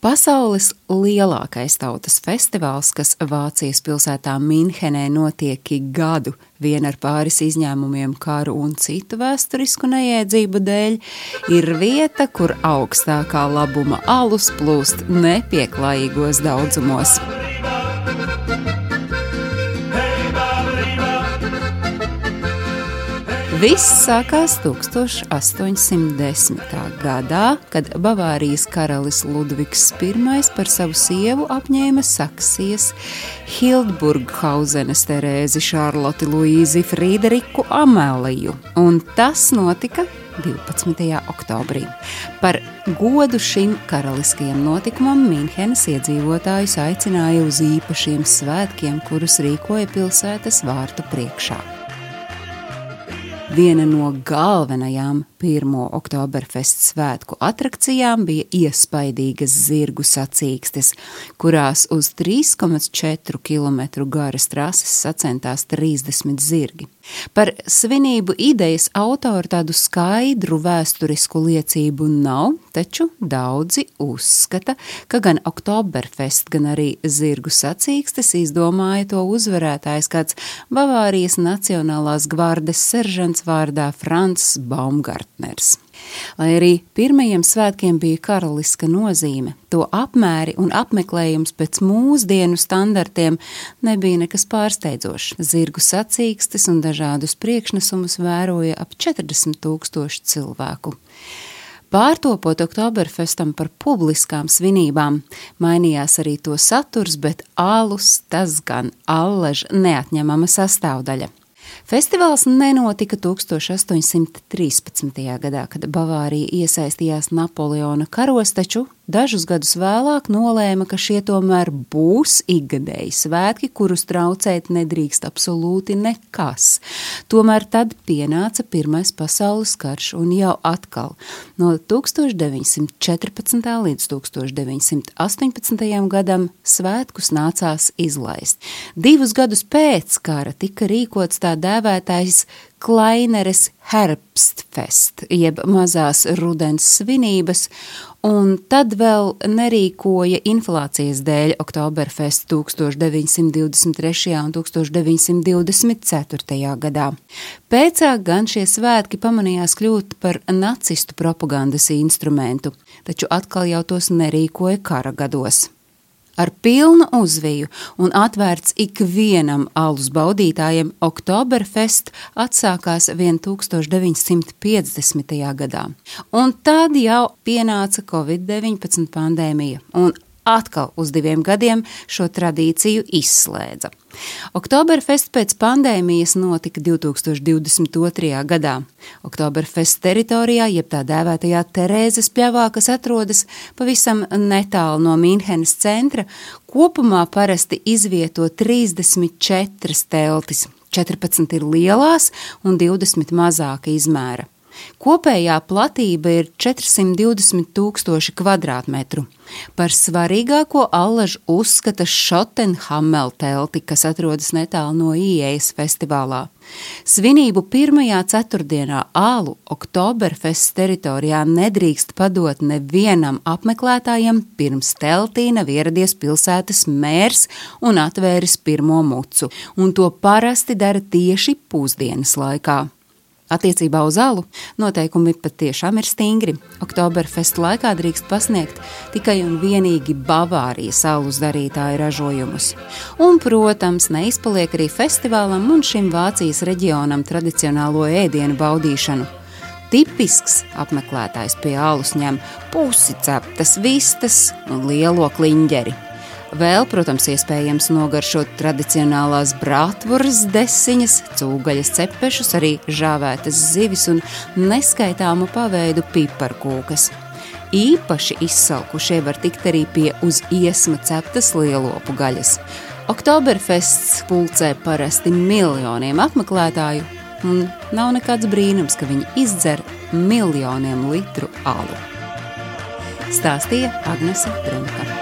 Pasaules lielākais tautas festivāls, kas Vācijas pilsētā Minhenē notiek ik gadu, vien ar pāris izņēmumiem karu un citu vēsturisku neiedzību dēļ, ir vieta, kur augstākā labuma alus plūst nepieklājīgos daudzumos. Viss sākās 1810. gadā, kad Bavārijas karalis Ludvigs I par savu sievu apņēma Saksijas Hildburghausenes Terēzi Šarloti Luīzi Friederiku Ameliju, un tas notika 12. oktobrī. Par godu šim karaliskajam notikumam Minhenes iedzīvotājus aicināja uz īpašiem svētkiem, kurus rīkoja pilsētas vārtu priekšā. Viena no galvenajām 1. oktoberfest svētku atrakcijām bija iespaidīgas zirgu sacīkstes, kurās uz 3,4 km garas trases sacentās 30 zirgi. Par svinību idejas autori tādu skaidru vēsturisku liecību nav, taču daudzi uzskata, ka gan Oktoberfest, gan arī zirgu sacīkstes izdomāja to uzvarētājs kāds Bavārijas Nacionālās gvardes seržants vārdā Frants Baumgartners. Lai arī pirmajiem svētkiem bija karaliska nozīme, to apmēri un apmeklējums pēc mūsdienu standartiem nebija nekas pārsteidzošs. Zirgu sacīkstes un dažādus priekšnesumus vēroja ap 40 tūkstoši cilvēku. Pārtopot Oktoberfestam par publiskām svinībām, mainījās arī to saturs, bet alus tas gan allaž neatņemama sastāvdaļa. Festivāls nenotika 1813. gadā, kad Bavārija iesaistījās Napoleona karos, taču dažus gadus vēlāk nolēma, ka šie tomēr būs ikgadēji svētki, kurus traucēt nedrīkst absolūti nekas. Tomēr tad pienāca Pirmais pasaules karš, un jau atkal no 1914. līdz 1918. gadam svētkus nācās izlaist. Divus gadus pēc kara tika rīkots tā dēvētais Klaineres Herbstfest, jeb mazās rudens svinības, un tad vēl nerīkoja inflācijas dēļ Oktoberfest 1923. un 1924. gadā. Pēcāk gan šie svētki pamanījās kļūt par nacistu propagandas instrumentu, taču atkal jau tos nerīkoja kara gados ar pilnu uzviju un atvērts ikvienam alus baudītājiem, Oktoberfest atsākās 1950. gadā. Un tad jau pienāca Covid-19 pandēmija, un atkal uz diviem gadiem šo tradīciju izslēdza. Oktoberfest pēc pandēmijas notika 2022. gadā. Oktoberfest teritorijā, jeb tā dēvētajā Terēzes pļavā, kas atrodas pavisam netālu no Mīnhenes centra, kopumā parasti izvieto 34 teltis. 14 ir lielās un 20 mazāka izmēra. Kopējā platība ir 420 tūkstoši kvadrātmetru. Par svarīgāko allaž uzskata Šotenhamel telti, kas atrodas netālu no ieejas festivālā. Svinību pirmajā ceturtdienā ālu Oktoberfest teritorijā nedrīkst padot nevienam apmeklētājam pirms teltī nav ieradies pilsētas mērs un atvēris pirmo mucu, un to parasti dara tieši pusdienas laikā. Attiecībā uz alu noteikumi patiešām ir stingri. Oktoberfest laikā drīkst pasniegt tikai un vienīgi Bavārijas alus darītāju ražojumus. Un, protams, neizpaliek arī festivālam un šim Vācijas reģionam tradicionālo ēdienu baudīšanu. Tipisks apmeklētājs pie alus ņem pusi ceptas vistas un lielo kliņģeri. Vēl, protams, iespējams nogaršot tradicionālās brātvuras desiņas, cūgaļas cepešus, arī žāvētas zivis un neskaitāmu paveidu piparkūkas. Īpaši izsalkušie var tikt arī pie uz iesma ceptas lielopu gaļas. Oktoberfests pulcē parasti miljoniem apmeklētāju, un nav nekāds brīnums, ka viņi izdzer miljoniem litru alu. Stāstīja Agnese Brunka.